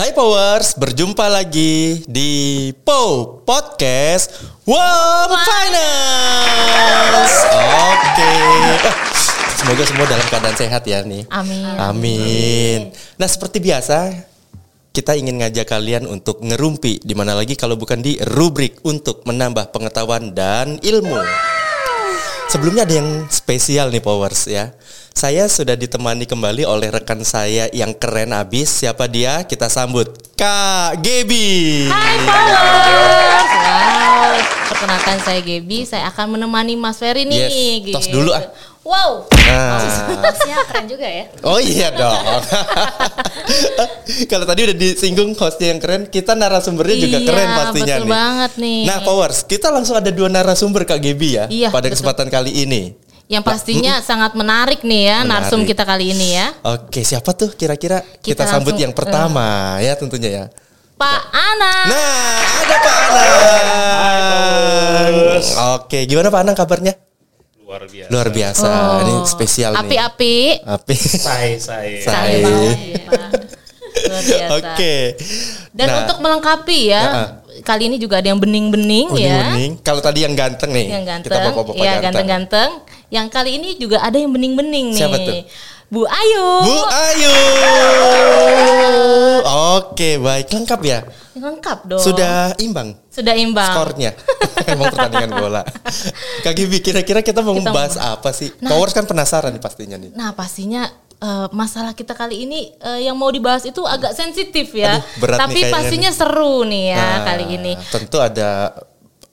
Hai Powers, berjumpa lagi di POW Podcast One Finance. Oke. Wah, Semoga semua dalam keadaan sehat ya nih. Amin. Amin. Nah, seperti biasa, kita ingin ngajak kalian untuk ngerumpi di mana lagi kalau bukan di rubrik untuk menambah pengetahuan dan ilmu. Sebelumnya ada yang spesial nih Powers ya. Saya sudah ditemani kembali oleh rekan saya yang keren abis. Siapa dia? Kita sambut Kak Gebi. Hai Powers. Wow. Perkenalkan saya Gebi. Saya akan menemani Mas Ferry nih. Yes, tos dulu ah. Wow. Nah. Hostnya keren juga ya. Oh iya dong. Kalau tadi udah disinggung hostnya yang keren, kita narasumbernya juga Iya, keren pastinya betul nih. banget nih. Nah, Powers, kita langsung ada dua narasumber Kak Gebi ya Iya, pada betul. kesempatan kali ini. Yang pastinya sangat menarik nih ya Menarik. narsum kita kali ini ya. Oke, siapa tuh kira-kira kita, Kita sambut langsung, yang pertama ya tentunya ya. Pak Ana. Nah, ada Pak Anang. Oke, gimana Pak Anang kabarnya? Luar biasa. Luar biasa. Oh. Ini spesial nih. Api-api. Api. Saya saya. Saya. Iya. Luar biasa. Oke. Dan Nah, untuk melengkapi ya, Nah. kali ini juga ada yang bening-bening ya. Uning-uning. Kalau tadi yang ganteng nih. Yang ganteng, Kita bapak-bapak ya ganteng. ganteng-ganteng. Yang kali ini juga ada yang bening-bening nih. Siapa tuh? Bu Ayu. Bu Ayu. Oke, baik. Lengkap ya? Lengkap dong. Sudah imbang Sudah imbang. skornya. Emang pertandingan bola. Kak Gibi, kira-kira kita mau Kita membahas mau- apa sih? Powers kan penasaran nih pastinya nih. Nah pastinya eh, masalah kita kali ini eh, yang mau dibahas itu agak sensitif ya. Aduh, berat nih Tapi pastinya seru nih ya Nah, kali ini. Tentu ada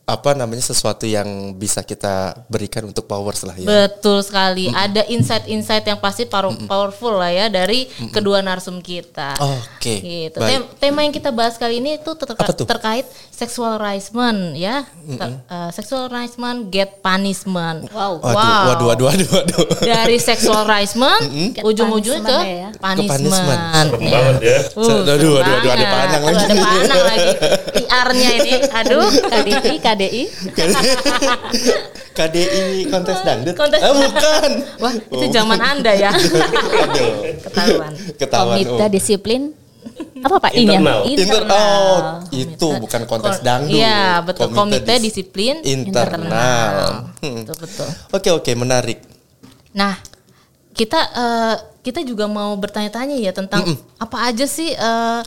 apa namanya sesuatu yang bisa kita berikan untuk Powers lah ya. Betul sekali. Ada insight-insight yang pasti power- powerful lah ya dari kedua narsum kita. Oke, Gitu. baik. Tem- tema yang kita bahas kali ini itu terka- Apa tuh? terkait sexual harassment ya. Ter- eh, sexual harassment get punishment. Wow. Waduh, waduh, waduh, waduh, waduh. Dari sexual harassment ujung-ujungnya ke punishment ya. punishment. punishment. Serem banget ya. Uh, Aduh, seru aduh, aduh, ada panang Aduh, lagi. Ada panang lagi. PR-nya ini. Aduh. KDI, KDI. KDI kontes dangdut. Kontes- Eh, bukan. Wah, itu zaman Anda ya. Aduh. Ketahuan. Ketahuan. Komite oh. disiplin. Apa Pak I-nya? Internal. Inter oh, itu bukan kontes Kon- dangdut. Iya, betul. Komite, dis- Disiplin internal. Hmm. Betul, betul. Oke, oke, menarik. Nah, kita eh, kita juga mau bertanya-tanya ya tentang apa aja sih eh,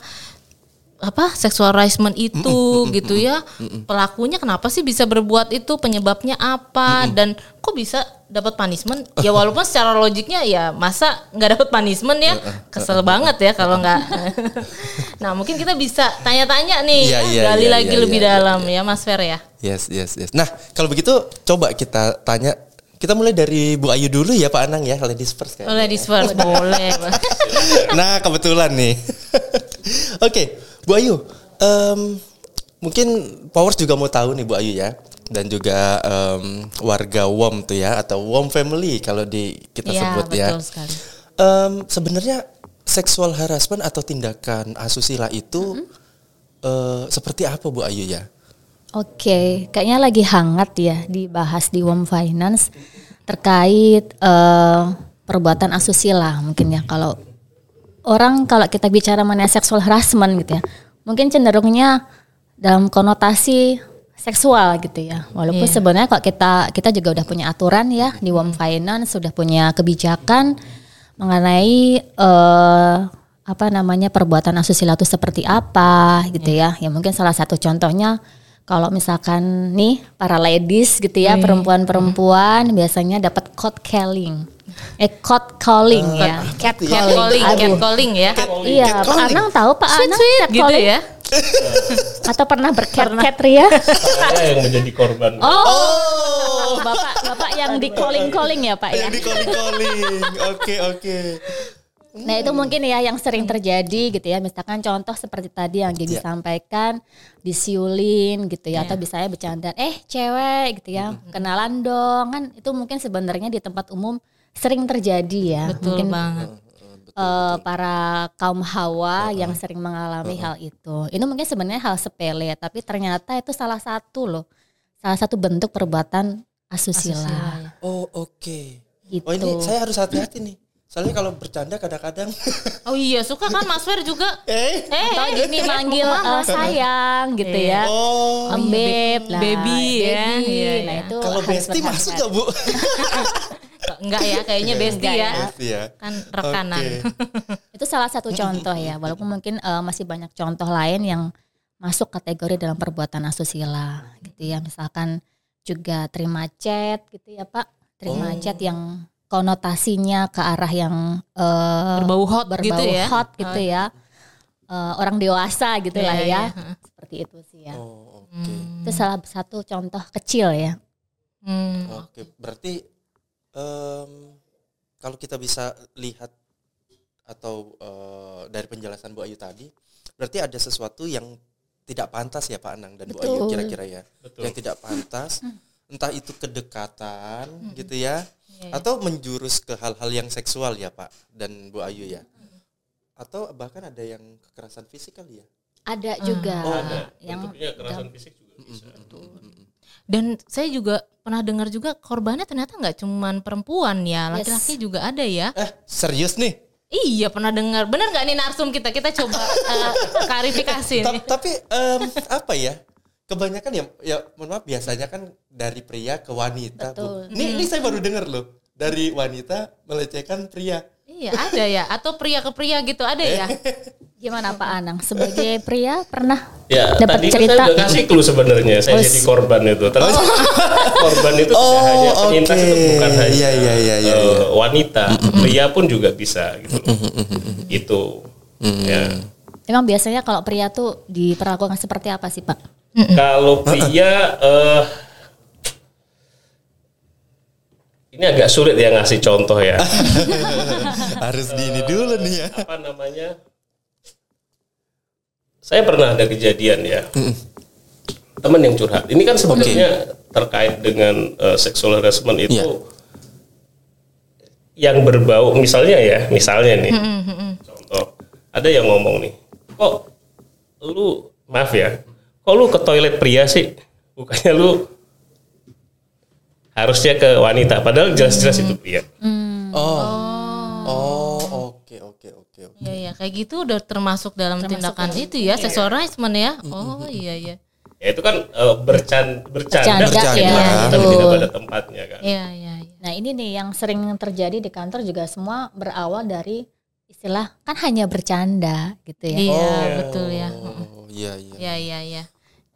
apa sexual harassment itu gitu ya. Pelakunya kenapa sih bisa berbuat itu? Penyebabnya apa? Dan kok bisa dapat punishment? Ya walaupun secara logiknya ya masa nggak dapat punishment ya? Kesel banget ya kalau nggak. nah, mungkin kita bisa tanya-tanya nih, Iya, iya, gali iya, lagi iya, lebih iya, dalam ya Mas Fer ya. Yes, yes, yes. Nah, kalau begitu coba kita tanya kita mulai dari Bu Ayu dulu ya Pak Anang ya, ladies first kayaknya. Ladies first boleh. nah kebetulan nih. Oke, Bu Ayu, em, mungkin Powers juga mau tahu nih Bu Ayu ya, dan juga em, warga WOM tuh ya atau WOM family kalau di kita Iya, sebut ya. betul sekali. Em, sebenarnya seksual harassment atau tindakan asusila itu eh, seperti apa Bu Ayu ya? Oke, kayaknya lagi hangat ya dibahas di WOM Finance terkait eh, perbuatan asusila mungkin ya kalau orang kalau kita bicara mengenai seksual harassment gitu ya, mungkin cenderungnya dalam konotasi seksual gitu ya. Walaupun Iya. sebenarnya kok kita kita juga udah punya aturan ya di WOM Finance sudah punya kebijakan mengenai eh, apa namanya perbuatan asusila itu seperti apa gitu ya. Ya mungkin salah satu contohnya kalau misalkan nih para ladies gitu ya perempuan-perempuan biasanya dapat cold calling. Eh cold calling ya. Cat Catcalling, Aduh. catcalling ya. Iya, Pak. Anang tahu Pak Anang sweet gitu catcalling? ya. Atau pernah bercat-cat Ria? Saya yang menjadi korban. Oh, Bapak Bapak yang di calling-calling ya Pak ya. Yang di calling-calling. Oke, oke. Nah itu mungkin ya yang sering terjadi gitu ya. Misalkan contoh seperti tadi yang Gibi Ya. sampaikan disiulin gitu ya. Atau misalnya bercanda, eh cewek gitu ya. Kenalan dong kan itu mungkin sebenarnya di tempat umum sering terjadi ya. Betul mungkin banget. eh, para kaum hawa yang sering mengalami hal itu. Itu mungkin sebenarnya hal sepele, tapi ternyata itu salah satu loh, salah satu bentuk perbuatan asusila. Asusila, ya. Oh, oke. Gitu. Oh, ini saya harus hati-hati nih. Soalnya kalau bercanda kadang-kadang Oh iya, suka kan Mas Fer juga. eh Eh, Atau eh, gini manggil eh, sayang gitu Iya. ya. oh Om Beb lah, Baby ya. baby. Iya, Nah iya. itu kalau berhati-hati. masuk gak bu? enggak ya, kayaknya bestie Enggak ya. ya. Ya. Kan rekanan. Oke. Itu salah satu contoh ya, walaupun mungkin eh, masih banyak contoh lain yang masuk kategori dalam perbuatan asusila gitu ya. Misalkan juga terima chat gitu ya Pak, terima Oh. chat yang konotasinya ke arah yang eh, Berbau hot berbau gitu ya. hot gitu ya. Eh, orang dewasa gitu Iya, lah ya. iya. Seperti itu sih ya. Oh oke. Hmm. Itu salah satu contoh kecil ya. Hmm. Oke, berarti em, kalau kita bisa lihat atau eh, dari penjelasan Bu Ayu tadi, berarti ada sesuatu yang tidak pantas ya Pak Anang dan Bu Ayu Betul. kira-kira ya, Betul. yang tidak pantas, entah itu kedekatan gitu ya, Iya, iya. atau menjurus ke hal-hal yang seksual ya Pak dan Bu Ayu ya, atau bahkan ada yang kekerasan fisik kali ya. Ada juga Oh, ada. yang Bentuknya kekerasan fisik juga bisa. Dan saya juga pernah dengar juga korbannya ternyata nggak cuman perempuan ya, Yes. laki-laki juga ada ya. Eh serius nih? Iya pernah dengar. Benar nggak nih narsum kita? Kita coba eh, klarifikasi tapi em, apa ya? Kebanyakan ya, ya mohon maaf biasanya kan dari pria ke wanita. Bu. Betul. Ini, ini saya baru dengar loh dari wanita melecehkan pria. Iya ada ya. Atau pria ke pria gitu ada ya. gimana Pak Anang sebagai pria pernah Ya, dapat tadi cerita saya udah kasih clue sebenarnya. Saya Oh, jadi korban itu. Ternyata korban itu Oh, tidak hanya penyintas oke. itu bukan hanya Iya, iya, iya, iya, eh, iya. wanita, pria pun juga bisa gitu. itu. Ya. Emang biasanya kalau pria tuh diperlakukan seperti apa sih Pak? Kalau pria eh ini agak sulit ya ngasih contoh ya. Harus di ini dulu nih ya. Apa namanya? Saya pernah ada kejadian ya. Teman yang curhat. Ini kan sebenarnya terkait dengan eh, sexual harassment itu Iya. yang berbau misalnya ya, misalnya nih. Contoh, ada yang ngomong nih, "Kok lu maaf ya, kok lu ke toilet pria sih? Bukannya lu harusnya ke wanita, padahal jelas-jelas itu pria." Oh. Oh, oke oke oke oke. Iya iya kayak gitu udah termasuk dalam tindakan itu ya sexual harassment ya. Oh iya iya. Ya itu kan eh, bercan Bercanda, bercanda, ya, tapi betul. tidak pada tempatnya kan. Iya iya iya. Nah ini nih yang sering terjadi di kantor juga semua berawal dari istilah kan hanya bercanda gitu ya. Iya betul ya. Oh, iya iya. Iya iya iya.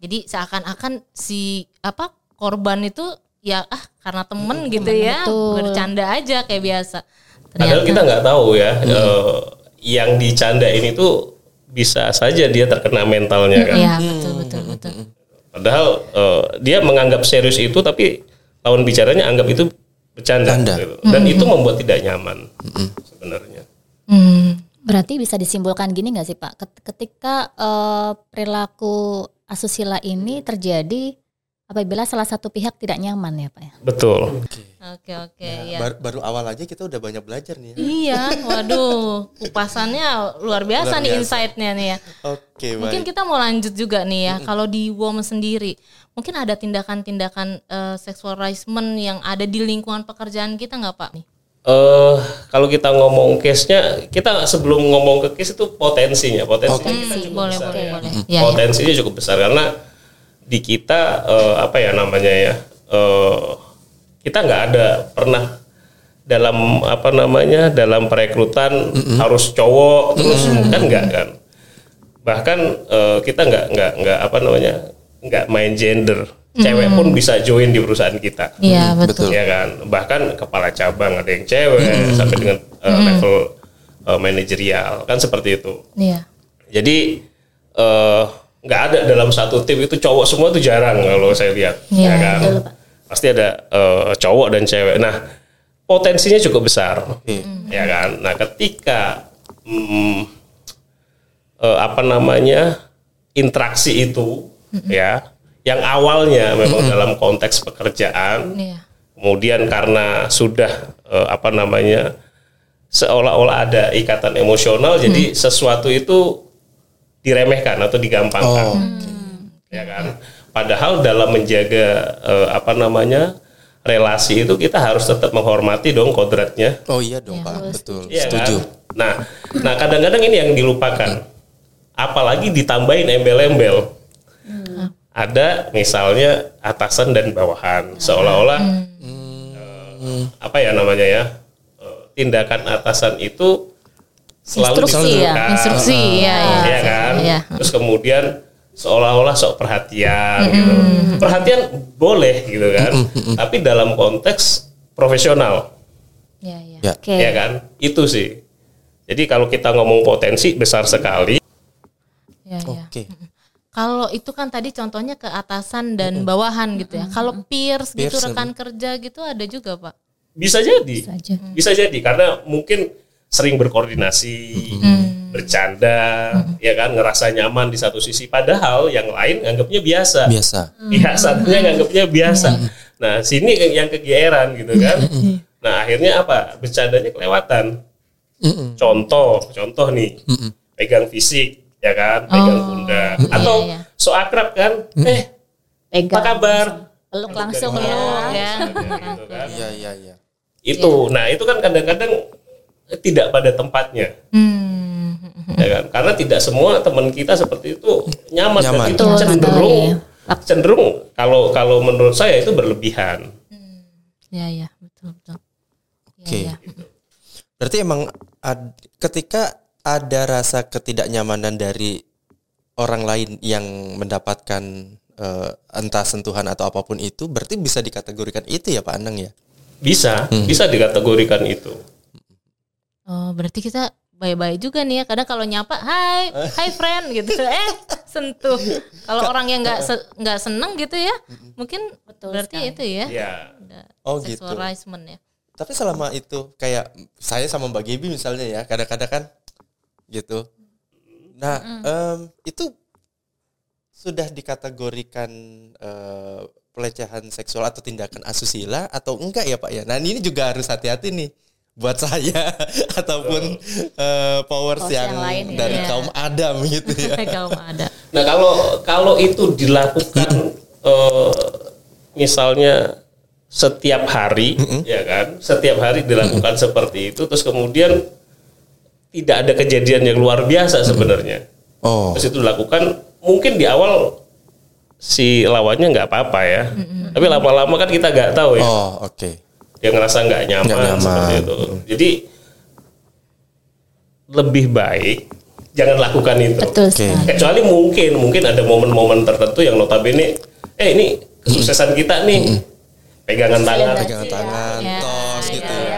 Jadi seakan-akan si apa korban itu ya ah karena temen gitu ya betul. bercanda aja kayak biasa. Padahal Ternyata kita nggak tahu ya, eh, yang dicandain itu bisa saja dia terkena mentalnya kan. Iya betul betul betul. Padahal eh, dia menganggap serius itu, tapi lawan bicaranya anggap itu bercanda. Gitu. Dan itu membuat tidak nyaman sebenarnya. Hmm. Berarti bisa disimpulkan gini nggak sih Pak? Ket- Ketika eh, perilaku asusila ini terjadi apabila salah satu pihak tidak nyaman ya Pak ya. Betul. Oke oke Nah, ya. baru, baru awal aja kita udah banyak belajar nih ya. Iya, waduh, kupasannya luar biasa Luar nih biasa. insight-nya nih ya. Oke, Mungkin baik. kita mau lanjut juga nih ya. Kalau di WOM sendiri, mungkin ada tindakan-tindakan eh, sexual harassment yang ada di lingkungan pekerjaan kita nggak Pak? Nih. Eh kalau kita ngomong case-nya, kita sebelum ngomong ke case itu potensinya, potensinya kita cukup boleh besar boleh ya. boleh. Ya, ya. potensinya cukup besar karena di kita eh, apa ya namanya ya eh, kita nggak ada pernah dalam apa namanya dalam perekrutan harus cowok terus kan nggak kan bahkan eh, kita nggak nggak nggak apa namanya nggak main gender. Cewek pun bisa join di perusahaan kita. Iya betul. ya kan? Bahkan kepala cabang ada yang cewek sampai dengan eh, level eh, manajerial. Kan seperti itu. Iya. jadi eh, nggak ada dalam satu tim itu cowok semua itu jarang kalau saya lihat, Iya, ya kan? Pasti ada eh, cowok dan cewek. Nah, potensinya cukup besar, ya kan? Nah, ketika mm, eh, apa namanya interaksi itu, ya, yang awalnya memang dalam konteks pekerjaan, Iya. kemudian karena sudah eh, apa namanya seolah-olah ada ikatan emosional jadi sesuatu itu diremehkan atau digampangkan Oh, ya kan padahal dalam menjaga eh, apa namanya relasi itu kita harus tetap menghormati dong kodratnya. Oh iya dong Pak, betul. Iya Setuju. kan? Nah, nah kadang-kadang ini yang dilupakan. Apalagi ditambahin embel-embel. Ada misalnya atasan dan bawahan, seolah-olah eh, apa ya namanya ya eh, tindakan atasan itu selalu Instruksi ya. Instruksi ya, ya. Iya kan? Iya. Terus kemudian seolah-olah sok perhatian gitu. Perhatian boleh gitu kan. Tapi dalam konteks profesional. Ya, ya. Ya. Oke. Ya kan? Itu sih. Jadi kalau kita ngomong potensi besar sekali. Ya, ya. Oke. Kalau itu kan tadi contohnya ke atasan dan bawahan gitu ya. Kalau peers, gitu Peers, rekan kerja gitu ada juga pak. Bisa jadi. Saja. Bisa jadi karena mungkin sering berkoordinasi, bercanda, ya kan ngerasa nyaman di satu sisi padahal yang lain anggapnya biasa. Biasa. Pihak satunya nganggapnya biasa. Nah, sini yang kegeeran gitu kan. Nah, akhirnya apa? Bercandanya kelewatan. Contoh, contoh nih. Pegang fisik, ya kan? Pegang pundak. Atau iya. so akrab kan? Eh, Pegang. apa kabar? Peluk langsung Dari ya. mana? Ya. Gitu kan. Iya iya iya. Itu. Nah, itu kan kadang-kadang tidak pada tempatnya. Hmm. Ya kan? Karena tidak semua teman kita seperti itu nyaman, dan Nyaman. itu Betul cenderung sekali. cenderung kalau kalau menurut saya itu berlebihan. Ya, ya, betul, betul. Ya, Oke. ya. Berarti emang ad- ketika ada rasa ketidaknyamanan dari orang lain yang mendapatkan eh, entah sentuhan atau apa pun itu, berarti bisa dikategorikan itu ya Pak Anang ya? Bisa, bisa dikategorikan itu. Oh, berarti kita bye-bye juga nih ya. Kadang kalau nyapa, "Hai, hai friend" gitu. Eh, sentuh. Kalau orang yang nggak se- nggak seneng gitu ya, mungkin berarti itu ya. Ya. Oh, gitu. ya. Tapi selama itu kayak saya sama Mbak Gebi misalnya ya, kadang-kadang kan gitu. Nah, em, itu sudah dikategorikan eh, pelecehan seksual atau tindakan asusila atau enggak ya Pak ya? Nah, ini juga harus hati-hati nih buat saya ataupun eh, powers yang, yang lain ya. dari Iya. kaum Adam gitu ya. Kalau ada. Nah kalau kalau itu dilakukan eh, misalnya setiap hari, ya kan, setiap hari dilakukan seperti itu, terus kemudian tidak ada kejadian yang luar biasa sebenarnya. Oh, Terus itu dilakukan mungkin di awal si lawannya nggak apa-apa ya, tapi lama-lama kan kita nggak tahu ya, oh oke. dia ngerasa nggak nyaman, Nggak nyaman. seperti itu. Jadi lebih baik jangan lakukan itu. Betul Oke. sekali. Kecuali mungkin mungkin ada momen-momen tertentu yang notabene eh ini kesuksesan kita nih. Pegangan tangan Pegangan tangan, Ya, tos gitu ya.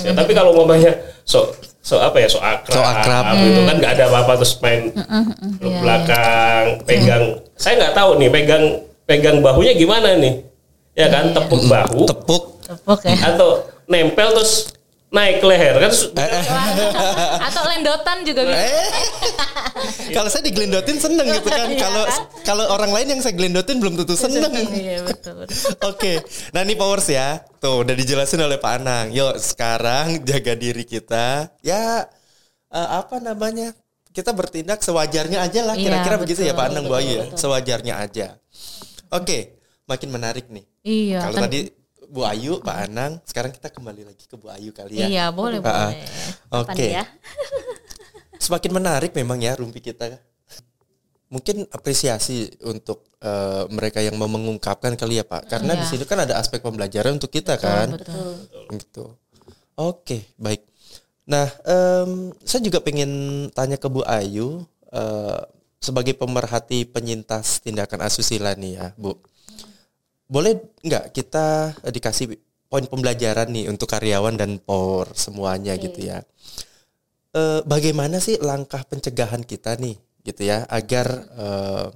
Konteksnya. Tapi kalau ngomongnya so so apa ya so akrab, So akrab. itu kan nggak ada apa-apa terus main peluk belakang, pegang. Saya nggak tahu nih pegang pegang bahunya gimana nih. Ya kan tepuk bahu Tepuk Tepuk ya. atau nempel terus naik leher kan terus Atau lendotan juga bisa. Eh, kalau saya diglendotin seneng gitu kan. Kalau kalau orang lain yang saya glendotin belum tentu seneng. Iya, betul. Oke, nah ini powers ya. Tuh udah dijelasin oleh Pak Anang. Yuk sekarang jaga diri kita. Ya eh, apa namanya? Kita bertindak sewajarnya aja lah. Iya, Kira-kira begitu ya Pak Anang Bu Ayu ya. Sewajarnya aja. Oke, makin menarik nih. Iya. Kalau kan- tadi Bu Ayu, Pak Anang, sekarang kita kembali lagi ke Bu Ayu kali ya. Iya, boleh, ah. boleh. Oke. Kapan ya? Semakin menarik memang ya rumpi kita. Mungkin apresiasi untuk eh, mereka yang mau mengungkapkan kali ya Pak. Karena di Iya. sini kan ada aspek pembelajaran untuk kita kan. Betul. Gitu. Oke, baik. Nah, em, saya juga pengen tanya ke Bu Ayu eh, sebagai pemerhati penyintas tindakan asusila nih ya, Bu. Boleh nggak kita eh, dikasih poin pembelajaran nih untuk karyawan dan por semuanya gitu ya? Eh, bagaimana sih langkah pencegahan kita nih, gitu ya, agar eh,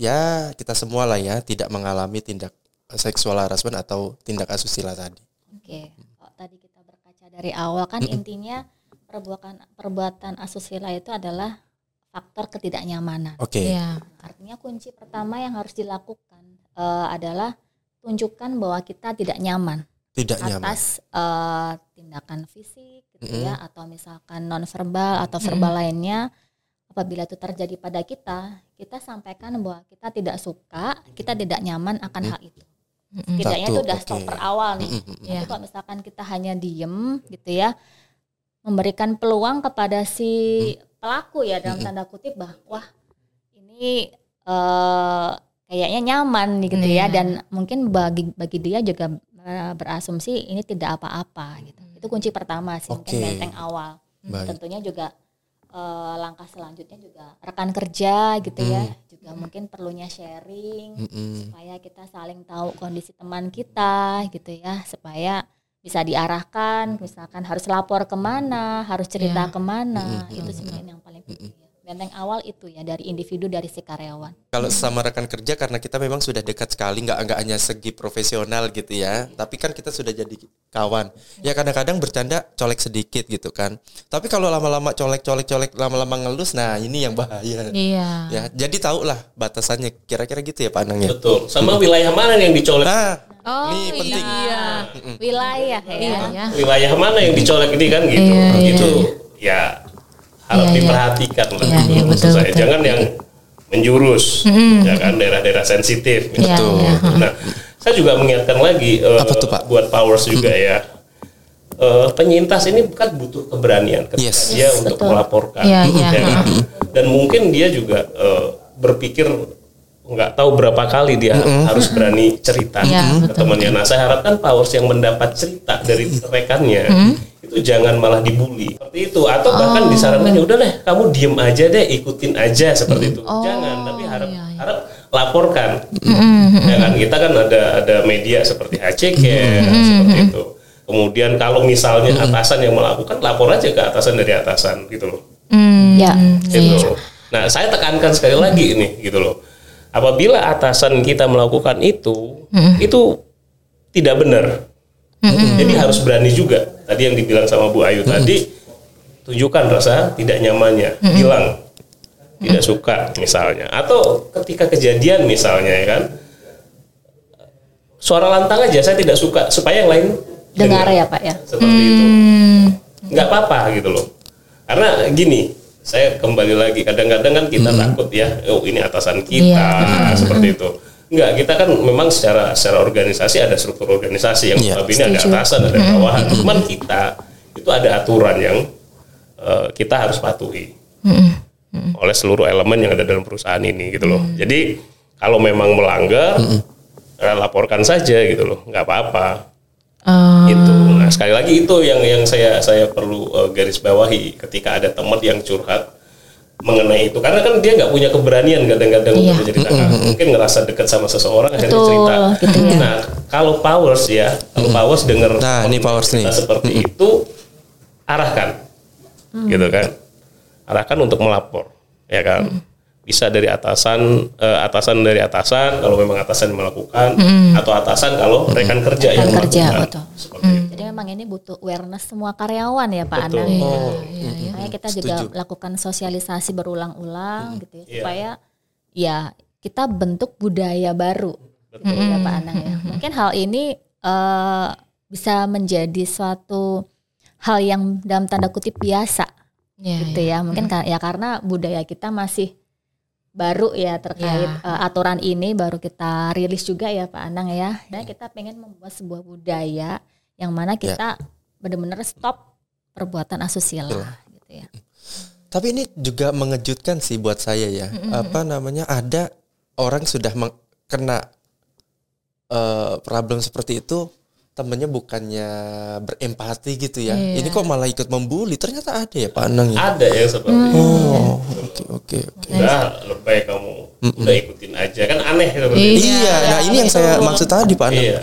ya kita semua lah ya tidak mengalami tindak seksual harassment atau tindak asusila tadi. Oke, kalau tadi kita berkaca dari awal kan intinya perbuatan perbuatan asusila itu adalah faktor ketidaknyamanan. Oke. Iya. Artinya kunci pertama yang harus dilakukan eh, adalah tunjukkan bahwa kita tidak nyaman Tidak nyaman. atas eh, tindakan fisik gitu ya atau misalkan non verbal atau verbal lainnya. Apabila itu terjadi pada kita kita sampaikan bahwa kita tidak suka kita tidak nyaman akan hal itu. Setidaknya Satu, itu udah oke. stopper awal nih. Tapi kalau misalkan kita hanya diem gitu ya, memberikan peluang kepada si pelaku ya dalam tanda kutip bahwa ini eh, kayaknya nyaman gitu ya Iya. dan mungkin bagi bagi dia juga eh, berasumsi ini tidak apa-apa gitu. Itu kunci pertama sih mungkin Oke. benteng awal. Baik. Tentunya juga eh, langkah selanjutnya juga rekan kerja gitu ya, juga mungkin perlunya sharing Mm-mm. supaya kita saling tahu kondisi teman kita gitu ya supaya bisa diarahkan misalkan harus lapor ke mana harus cerita Iya. ke mana itu sebenarnya yang paling penting ya. Benteng awal itu ya dari individu dari si karyawan Kalau sama rekan kerja karena kita memang sudah dekat sekali nggak nggak hanya segi profesional gitu ya, tapi kan kita sudah jadi kawan. Ya kadang-kadang bercanda colek sedikit gitu kan. Tapi kalau lama-lama colek colek colek lama-lama ngelus, nah ini yang bahaya. Iya. Ya, jadi tahulah batasannya kira-kira gitu ya Pak Anang ya. Betul. Sama wilayah mana yang dicolek? Nah, Oh, ini penting. Iya. wilayah ya Iya ya. Wilayah mana yang dicolek ini kan gitu. Iya, iya. Itu ya harus Iya, iya. diperhatikan lah Iya, gitu iya, betul, saya. betul. Jangan yang menjurus ya kan daerah-daerah sensitif. Iya, Betul. iya. Nah, saya juga mengingatkan lagi Apa tuh, Pak? buat powers juga ya. Eh, penyintas ini bukan butuh keberanian ketika Yes. dia untuk melaporkan, Iya, iya. ya kan? Dan mungkin dia juga eh, berpikir nggak tahu berapa kali dia harus berani cerita Iya, ke temannya. Nah, saya harapkan powers yang mendapat cerita dari rekannya itu jangan malah dibully. Seperti itu. Atau bahkan disarankan ya udah deh kamu diem aja deh ikutin aja seperti itu. Jangan tapi harap iya, iya. harap laporkan. Ya kan kita kan ada ada media seperti HCK seperti itu. Kemudian kalau misalnya atasan yang melakukan lapor aja ke atasan dari atasan gitu loh. Hmm, ya. Gitu. Nah, saya tekankan sekali lagi ini gitu loh. Apabila atasan kita melakukan itu, itu tidak benar. Jadi harus berani juga. Tadi yang dibilang sama Bu Ayu tadi, tunjukkan rasa tidak nyamannya, bilang tidak suka misalnya, atau ketika kejadian misalnya ya kan, suara lantang aja saya tidak suka. Supaya yang lain dengar ya pak ya? Seperti itu. Nggak apa-apa gitu loh. Karena gini saya kembali lagi. Kadang-kadang kan kita takut ya oh ini atasan kita seperti itu Enggak, kita kan memang secara secara organisasi ada struktur organisasi yang Iya, notabene ada atasan ada bawahan. Cuman kita itu ada aturan yang eh, kita harus patuhi. Oleh seluruh elemen yang ada dalam perusahaan ini gitu loh. Jadi kalau memang melanggar eh, laporkan saja gitu loh. Nggak apa-apa. Eh, itu nah sekali lagi itu yang yang saya saya perlu uh, garis bawahi. Ketika ada teman yang curhat mengenai itu. Karena kan dia nggak punya keberanian kadang-kadang Iya. untuk menceritakan mungkin ngerasa dekat sama seseorang akhirnya cerita. gitu ya. nah kalau powers ya kalau powers dengar Nah, ini powers nih. seperti itu arahkan. Gitu kan? Arahkan untuk melapor ya kan? Bisa dari atasan eh, atasan dari atasan kalau memang atasan yang melakukan atau atasan kalau rekan kerja yang Rekan kerja, melakukan. betul. seperti itu. Jadi memang ini butuh awareness semua karyawan ya pak Betul. Anang Oh, Makanya kita juga lakukan sosialisasi berulang-ulang gitu ya Iya. supaya ya kita bentuk budaya baru gitu ya Pak Anang ya. Mungkin hal ini eh, bisa menjadi suatu hal yang dalam tanda kutip biasa Iya, gitu ya. Mungkin ka- ya karena budaya kita masih baru ya terkait Iya. eh, aturan ini baru kita rilis juga ya Pak Anang ya. Dan kita pengen membuat sebuah budaya yang mana kita benar-benar stop perbuatan asusila gitu ya. Tapi ini juga mengejutkan sih buat saya ya. Apa namanya? Ada orang sudah meng- kena eh, problem seperti itu, temennya bukannya berempati gitu ya. Iya. Ini kok malah ikut membuli. Ternyata ada ya Pak Anang ya. ada yang seperti itu Oh, oke oke oke. udah lebay kamu udah ikutin aja kan aneh seperti itu Iya, nah ini yang saya maksud tadi Pak Anang. iya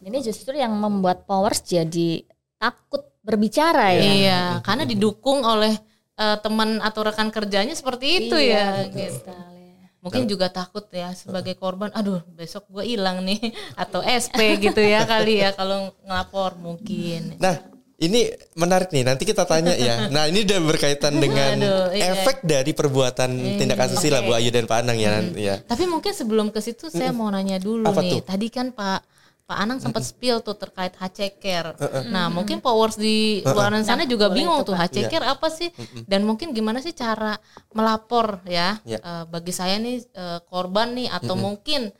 Ini justru yang membuat Powers jadi takut berbicara ya. Iya, karena didukung oleh eh, teman atau rekan kerjanya seperti itu ya. betul gitu. Mungkin juga takut ya sebagai korban, aduh besok gue hilang nih atau SP gitu ya kali ya kalau ngelapor mungkin. Nah, ini menarik nih. Nanti kita tanya ya. Nah, ini udah berkaitan dengan Aduh, iya. efek dari perbuatan tindak asusila Bu Ayu dan Pak Anang ya. nanti ya. Tapi mungkin sebelum ke situ saya mau nanya dulu Apa nih. tuh? Tadi kan Pak Pak Anang sempat spill tuh terkait HC Care. Nah, mungkin powers di luar sana juga bingung tuh HC Care apa sih? Dan mungkin gimana sih cara melapor ya? Ya. Eh, bagi saya nih eh, korban nih atau mungkin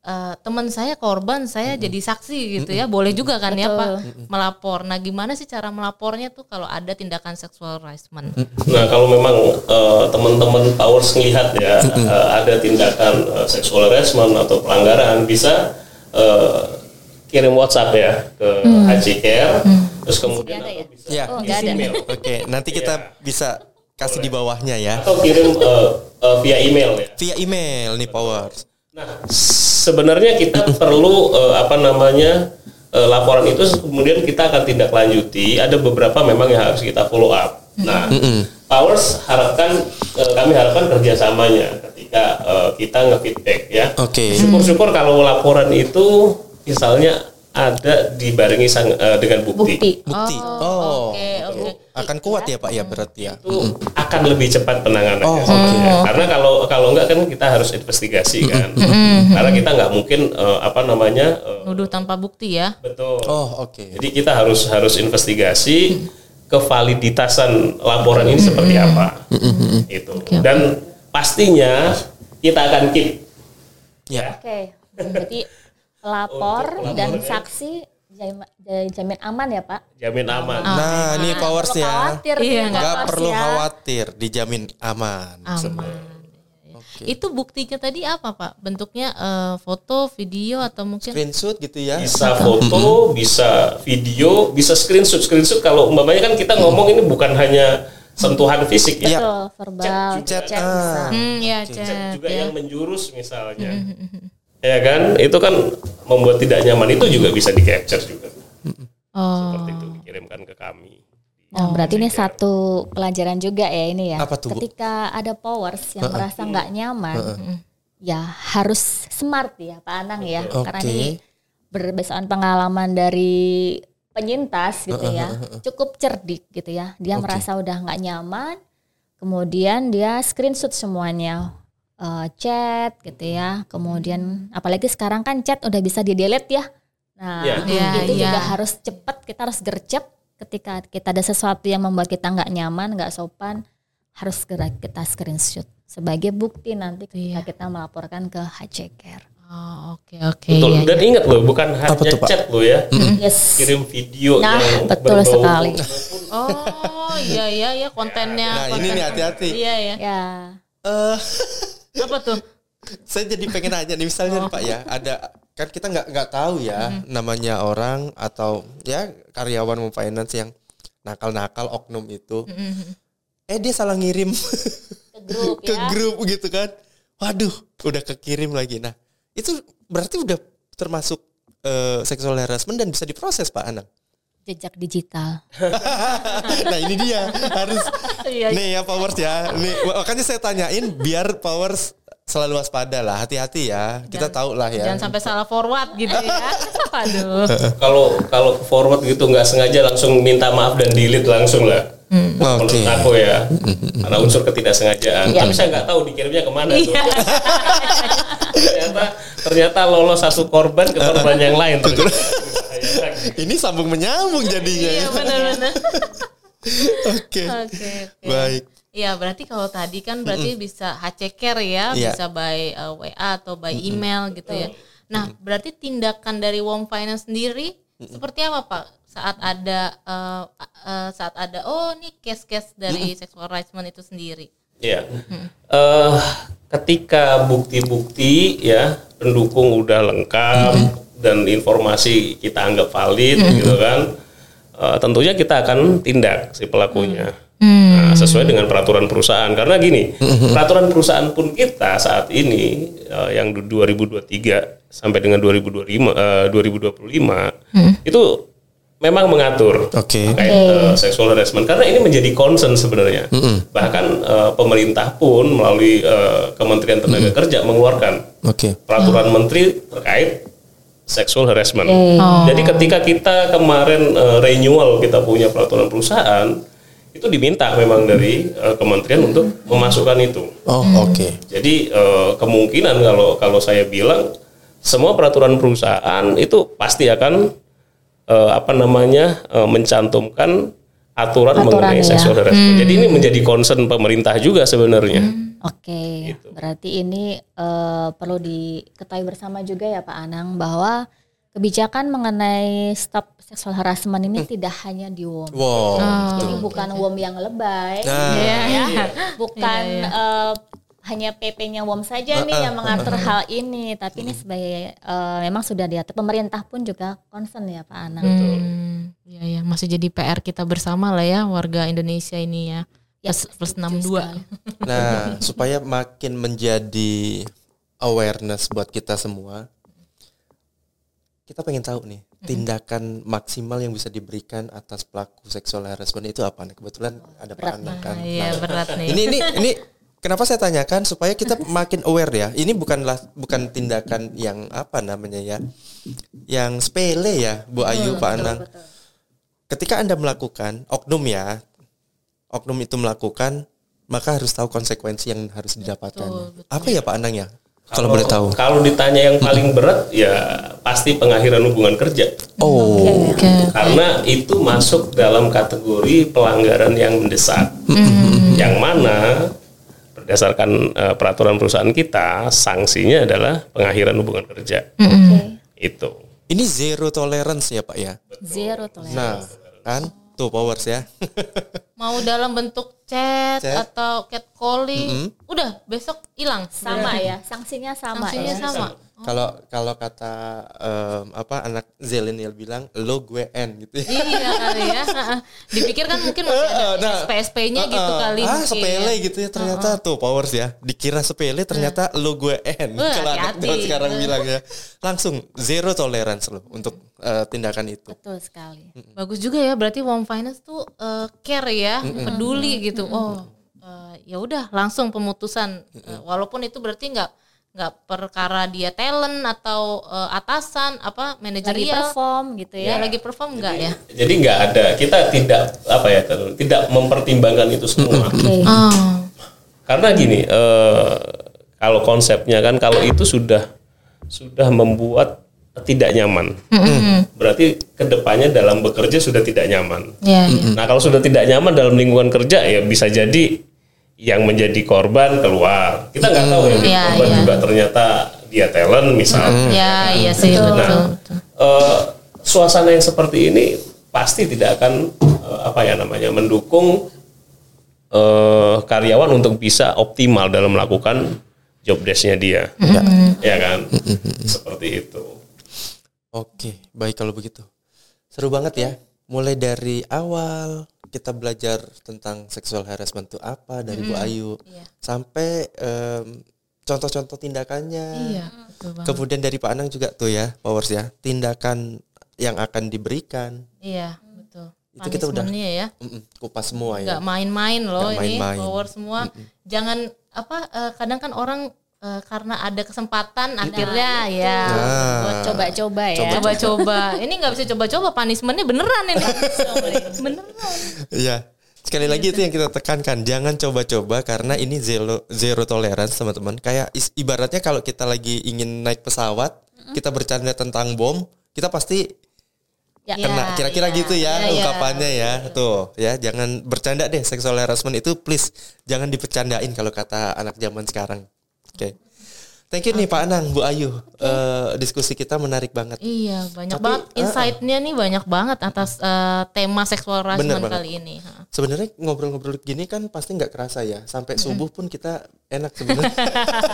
eh, teman saya korban, saya jadi saksi gitu ya, boleh juga kan ya Pak melapor. Nah, gimana sih cara melapornya tuh kalau ada tindakan sexual harassment? Nah kalau memang eh, teman-teman powers melihat ya eh, ada tindakan eh, sexual harassment atau pelanggaran bisa eh, kirim WhatsApp ya ke HC Care terus kemudian ada ya? bisa Ya. Oh, ada. email Oke, nanti kita bisa kasih di bawahnya ya. atau kirim eh, eh, via email ya. Via email nih Powers. Nah sebenarnya kita perlu eh, apa namanya eh, laporan itu kemudian kita akan tindak lanjuti. Ada beberapa memang yang harus kita follow up. Nah powers harapkan eh, kami harapkan kerjasamanya ketika eh, kita nge-feedback ya. Oke. Syukur-syukur kalau laporan itu misalnya ada dibarengi sang- eh, dengan bukti. Bukti. Bukti. Oh. Oke, oke. Akan kuat ya Pak ya berarti ya. Itu akan lebih cepat penanganannya. Oh, sebenarnya. Karena kalau kalau enggak kan kita harus investigasi kan. Karena kita nggak mungkin eh, apa namanya eh, Nuduh tanpa bukti ya. betul. Oh, oke. Jadi kita harus harus investigasi kevaliditasan laporan ini seperti apa. Itu. Dan pastinya kita akan keep Ya. Oke. Berarti pelapor Untuk dan pelapornya. saksi jam- jamin aman ya Pak? jamin aman. Nah, ini Powers Perlu ya. khawatir Iya, Nggak Powers perlu ya. khawatir, dijamin aman. Aman. Itu buktinya tadi apa Pak? Bentuknya eh, foto, video atau mungkin Screenshot gitu ya. Bisa foto, bisa video, bisa screenshot. Screenshot kalau umpamanya kan kita ngomong ini bukan hanya sentuhan fisik ya. Iya. Betul, verbal, Chat chat, juga. bisa. Ah. Hmm, ya Chat chat juga ya. yang menjurus misalnya. Ya kan? Itu kan membuat tidak nyaman itu juga bisa di capture juga. Oh. Seperti itu dikirimkan ke kami. Nah, berarti ini satu pelajaran juga ya ini ya. Apa tuh, Bu? Ketika ada powers yang merasa nggak nyaman, ya harus smart ya Pak Anang ya. Karena Oke. ini berdasarkan pengalaman dari penyintas gitu ya, cukup cerdik gitu ya. Dia merasa udah nggak nyaman, kemudian dia screenshot semuanya, eh, chat gitu ya. Kemudian apalagi sekarang kan chat udah bisa di delete ya. Nah, Ya. Ya, itu ya. juga harus cepat, kita harus gercep ketika kita ada sesuatu yang membuat kita nggak nyaman, nggak sopan, harus segera kita screenshot sebagai bukti nanti ketika Iya. kita melaporkan ke HC Care. Oh, oke oke Betul. iya, Dan ingat loh, bukan hanya tuh, chat loh ya. Yes. Kirim video Nah, yang betul berbau- sekali. Oh, iya iya ya kontennya. Nah, ini konten- nih hati-hati. Iya ya. Ya, Eh, Apa tuh? saya jadi pengen nanya nih misalnya nih, Pak ya, ada kan kita nggak nggak tahu ya namanya orang atau ya karyawan mau finance yang nakal-nakal oknum itu. Eh dia salah ngirim ke grup ke ya. grup gitu kan. Waduh, udah kekirim lagi. Nah, itu berarti udah termasuk eh, sexual harassment dan bisa diproses Pak Anang. Jejak digital. nah ini dia harus Iya. nih ya Powers ya. Nih makanya saya tanyain biar Powers selalu waspada lah, hati-hati ya. Kita tahu lah ya. Jangan sampai salah forward gitu ya. Aduh. Kalau kalau forward gitu nggak sengaja langsung minta maaf dan delete langsung lah. Menurut Oke. aku ya, karena unsur ketidaksengajaan. Tapi saya nggak tahu dikirimnya ke mana tuh. Iya. ternyata ternyata lolos satu korban ke korban yang lain. ternyata. Ini sambung menyambung jadinya. Iya ya. benar-benar. Oke. Oke. Baik. Iya berarti kalau tadi kan berarti bisa HC Care ya, Iya. bisa by uh, WA atau by email gitu ya. Nah berarti tindakan dari Wom Finance sendiri seperti apa Pak saat ada uh, uh, saat ada oh nih case-case dari sexual harassment itu sendiri. Iya. Eh, ketika bukti-bukti ya pendukung udah lengkap dan informasi kita anggap valid gitu kan, eh, tentunya kita akan tindak si pelakunya. Nah, sesuai dengan peraturan perusahaan. Karena gini, peraturan perusahaan pun kita saat ini eh, yang 2023 sampai dengan 2025 eh, 2025 itu memang mengatur Oke. terkait eh, sexual harassment. Karena ini menjadi concern sebenarnya. Bahkan eh, pemerintah pun melalui eh, Kementerian Tenaga Kerja mengeluarkan Oke. peraturan menteri terkait sexual harassment. Oh. Jadi ketika kita kemarin eh, renewal kita punya peraturan perusahaan itu diminta memang dari eh, kementerian untuk memasukkan itu. Oh, oke. Jadi eh, kemungkinan kalau kalau saya bilang semua peraturan perusahaan itu pasti akan eh, apa namanya eh, mencantumkan aturan, Aturan, mengenai ya. sexual harassment. Jadi ini menjadi concern pemerintah juga sebenarnya. Oke, Gitu. berarti ini eh, perlu diketahui bersama juga ya Pak Anang bahwa kebijakan mengenai stop sexual harassment ini tidak hanya di WOM. Wow. Jadi bukan WOM yang lebay, Nah, ya. bukan eh, hanya PP-nya WOM saja nih yang mengatur hal ini, tapi ini sebagai eh, memang sudah diatur pemerintah pun juga concern ya Pak Anang. Hmm, ya ya masih jadi PR kita bersama lah ya warga Indonesia ini ya. Ya, Plus, plus setuju 62. sekali. Nah, supaya makin menjadi awareness buat kita semua, kita pengen tahu nih tindakan maksimal yang bisa diberikan atas pelaku seksual harassment itu apa? Nah, kebetulan ada Pak Anang kan. Nah, iya berat nih. Ini ini ini kenapa saya tanyakan supaya kita makin aware ya. Ini bukanlah bukan tindakan yang apa namanya ya, yang sepele ya, Bu Ayu, Pak Anang. Ketika anda melakukan oknum ya, oknum itu melakukan, maka harus tahu konsekuensi yang harus didapatkan. Apa ya Pak Anang ya? Kalau boleh tahu. Kalau ditanya yang paling berat ya pasti pengakhiran hubungan kerja. Oh, Oke. Karena itu masuk dalam kategori pelanggaran yang mendesak. Yang mana berdasarkan eh, peraturan perusahaan kita sanksinya adalah pengakhiran hubungan kerja. Itu. ini zero tolerance ya Pak ya. Zero tolerance. Nah, kan tuh powers ya. Mau dalam bentuk chat, Chat. atau catcalling, udah besok hilang. sama ya, sanksinya sama Sanksinya ya. sama. Kalau kalau kata em, apa anak Zilenial bilang lo gue N gitu ya. iya kali ya. Heeh. Dipikir kan mungkin masih ada Nah, SP-SP-nya gitu Heeh. kali. Ah, mungkin. sepele gitu ya ternyata tuh powers ya. Dikira sepele ternyata lo gue N. Wah, Kalau anak zaman sekarang bilang ya. Langsung zero tolerance lo untuk eh, tindakan itu. Betul sekali. Bagus juga ya, berarti Warm Finance tuh eh, care ya, peduli gitu. Oh, eh, ya udah langsung pemutusan. Eh, walaupun itu berarti nggak nggak perkara dia talent atau eh, atasan apa Lagi manajerial. perform gitu Ya, ya. lagi perform nggak ya? Jadi nggak ada kita tidak apa ya tidak mempertimbangkan itu semua. Oke. Oh, Karena gini, eh, kalau konsepnya kan kalau itu sudah sudah membuat tidak nyaman, berarti ke depannya dalam bekerja sudah tidak nyaman. ya, Nah kalau sudah tidak nyaman dalam lingkungan kerja ya bisa jadi yang menjadi korban keluar. Kita nggak tahu ya Iya, korban iya. juga ternyata dia talent misal. ya, iya sih betul. Nah, betul. eh, suasana yang seperti ini pasti tidak akan eh, apa ya namanya mendukung eh, karyawan untuk bisa optimal dalam melakukan job desk-nya dia, ya kan? Seperti itu. Oke, baik kalau begitu. Seru banget ya. Mulai dari awal kita belajar tentang sexual harassment itu apa dari Bu Ayu sampai em, contoh-contoh tindakannya. Iya. Kemudian dari Pak Anang juga tuh ya, Powers ya, tindakan yang akan diberikan. Iya, betul. Itu kita udah- ya. Mm-mm, kupas semua ya. nggak main-main loh Nggak ini main-main. power semua jangan apa eh, kadang kan orang eh, karena ada kesempatan akhirnya ya Nah, Buat coba-coba ya. coba-coba ini nggak bisa coba-coba punishmentnya beneran ini beneran Iya. Sekali lagi itu yang kita tekankan, jangan coba-coba karena ini zero zero tolerance teman-teman. Kayak is- ibaratnya kalau kita lagi ingin naik pesawat, kita bercanda tentang bom, kita pasti Ya. kena kira-kira iya. gitu ya Iya, iya. ungkapannya ya. Tuh, ya jangan bercanda deh sexual harassment itu please jangan dipercandain kalau kata anak zaman sekarang. Oke. Thank you nih Pak Anang, Bu Ayu. Eh, diskusi kita menarik banget. iya banyak Tapi, banget eh, insight-nya nih banyak banget atas eh, tema seksual harassment kali ini. Sebenarnya ngobrol-ngobrol gini kan pasti nggak kerasa ya. Sampai subuh pun kita enak sebenarnya.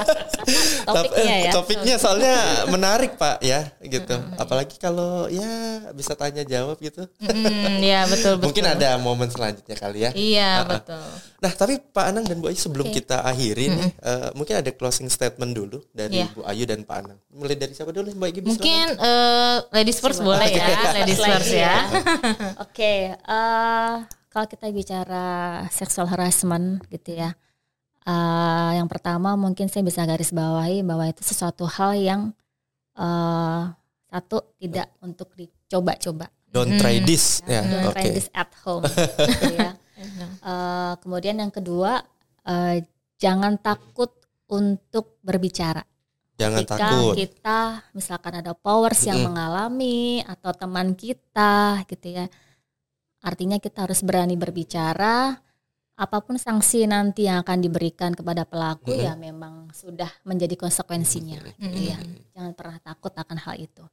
Topiknya ya. Topiknya soalnya menarik Pak ya gitu. Apalagi kalau ya bisa tanya jawab gitu. Mm, ya betul betul Mungkin ada momen selanjutnya kali ya. iya betul Nah, tapi Pak Anang dan Bu Ayu sebelum kita akhiri nih, eh, mungkin ada closing statement dulu dari Iya. Bu Ayu dan Pak Anang. Mulai dari siapa dulu, Mbak Gibi? mungkin eh, ladies first boleh ya ladies first ya Oke, eh, kalau kita bicara sexual harassment gitu ya, eh, yang pertama mungkin saya bisa garis bawahi bahwa itu sesuatu hal yang eh, satu tidak untuk dicoba-coba. Don't try this ya. Don't Oke. try this at home. gitu ya. Eh, kemudian yang kedua, eh, jangan takut untuk berbicara. Jangan Ketika takut. kita misalkan ada powers yang mengalami atau teman kita gitu ya. Artinya kita harus berani berbicara apa pun sanksi nanti yang akan diberikan kepada pelaku ya memang sudah menjadi konsekuensinya gitu ya. Jangan pernah takut akan hal itu.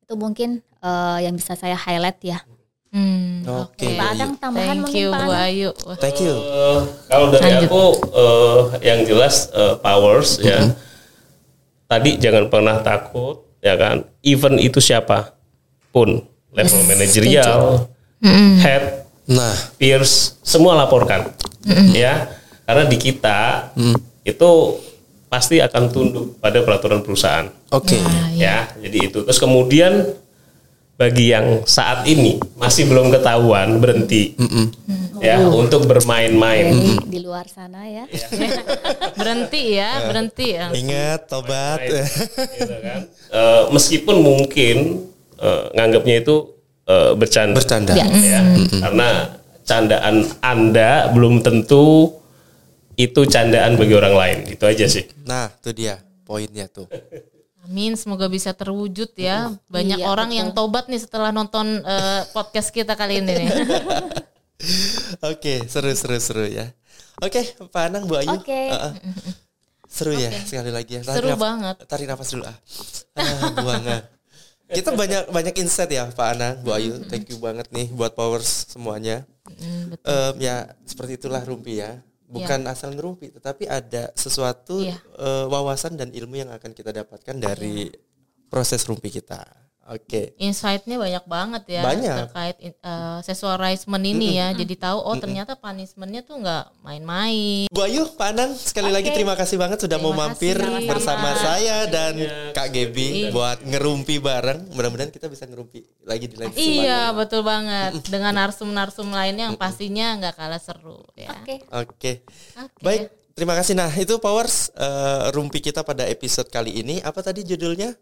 Itu mungkin eh, yang bisa saya highlight ya. Hmm, Oke. Pak Adang tambahan Thank mungkin you Pak Bu? Ayu. Thank you. Eh, kalau dari Lanjut. aku eh, yang jelas eh, powers ya. Tadi jangan pernah takut ya kan. Even itu siapa pun level manajerial, head, Nah, peers semua laporkan ya. Karena di kita itu pasti akan tunduk pada peraturan perusahaan oke. ya. Jadi itu terus kemudian bagi yang saat ini masih belum ketahuan berhenti ya untuk bermain-main. Jadi di luar sana ya. berhenti ya, berhenti ya. Ingat tobat. gitu kan. Eh, meskipun mungkin eh, nganggapnya itu eh, bercanda, Bercanda. Ya. ya, karena candaan anda belum tentu itu candaan bagi orang lain. Itu aja sih. Nah, itu dia poinnya tuh. Amin, semoga bisa terwujud ya. Banyak Iya, orang betul. yang tobat nih setelah nonton eh, podcast kita kali ini nih. Oke, seru seru seru ya. Oke, Pak Anang, Bu Ayu. Oke. Uh-uh. Seru ya sekali lagi ya. Tarik Seru naf- banget. Tarik nafas dulu ah. Ah, buangan. Kita banyak banyak insight ya Pak Anang, Bu Ayu. Thank you banget nih buat powers semuanya. Hmm, betul. Em, ya seperti itulah rumpi ya. Bukan asal ngerumpi, tetapi ada sesuatu Iya. eh, wawasan dan ilmu yang akan kita dapatkan dari proses rumpi kita. Oke. Insight-nya banyak banget ya Banyak. terkait eh, sexual harassment ini ya. Jadi tahu oh ternyata punishment-nya tuh nggak main-main. Bu Ayu, Pak Anang, sekali lagi terima kasih banget sudah mau Terima mampir kasih. bersama Sama-sama. saya dan Kak Gebi buat ngerumpi bareng. Mudah-mudahan kita bisa ngerumpi lagi di lain kesempatan. Iya betul banget dengan narsum-narsum lainnya yang pastinya nggak kalah seru ya. Oke. Oke. Oke. Baik, terima kasih. Nah, itu Powers eh, rumpi kita pada episode kali ini. Apa tadi judulnya?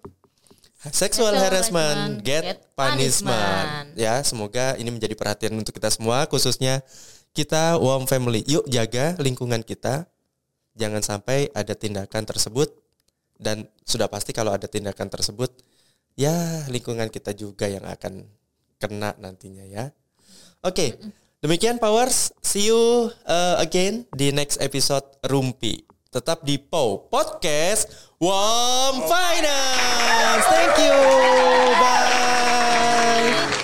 Sexual Sexual harassment, harassment, get, get punishment. punishment. Ya, semoga ini menjadi perhatian untuk kita semua, khususnya kita WOM Family. Yuk jaga lingkungan kita. Jangan sampai ada tindakan tersebut dan sudah pasti kalau ada tindakan tersebut, ya lingkungan kita juga yang akan kena nantinya ya. Oke, demikian Powers. See you uh, again di next episode Rumpi. Tetap di POW Podcast Warm Finance. Thank you. Bye.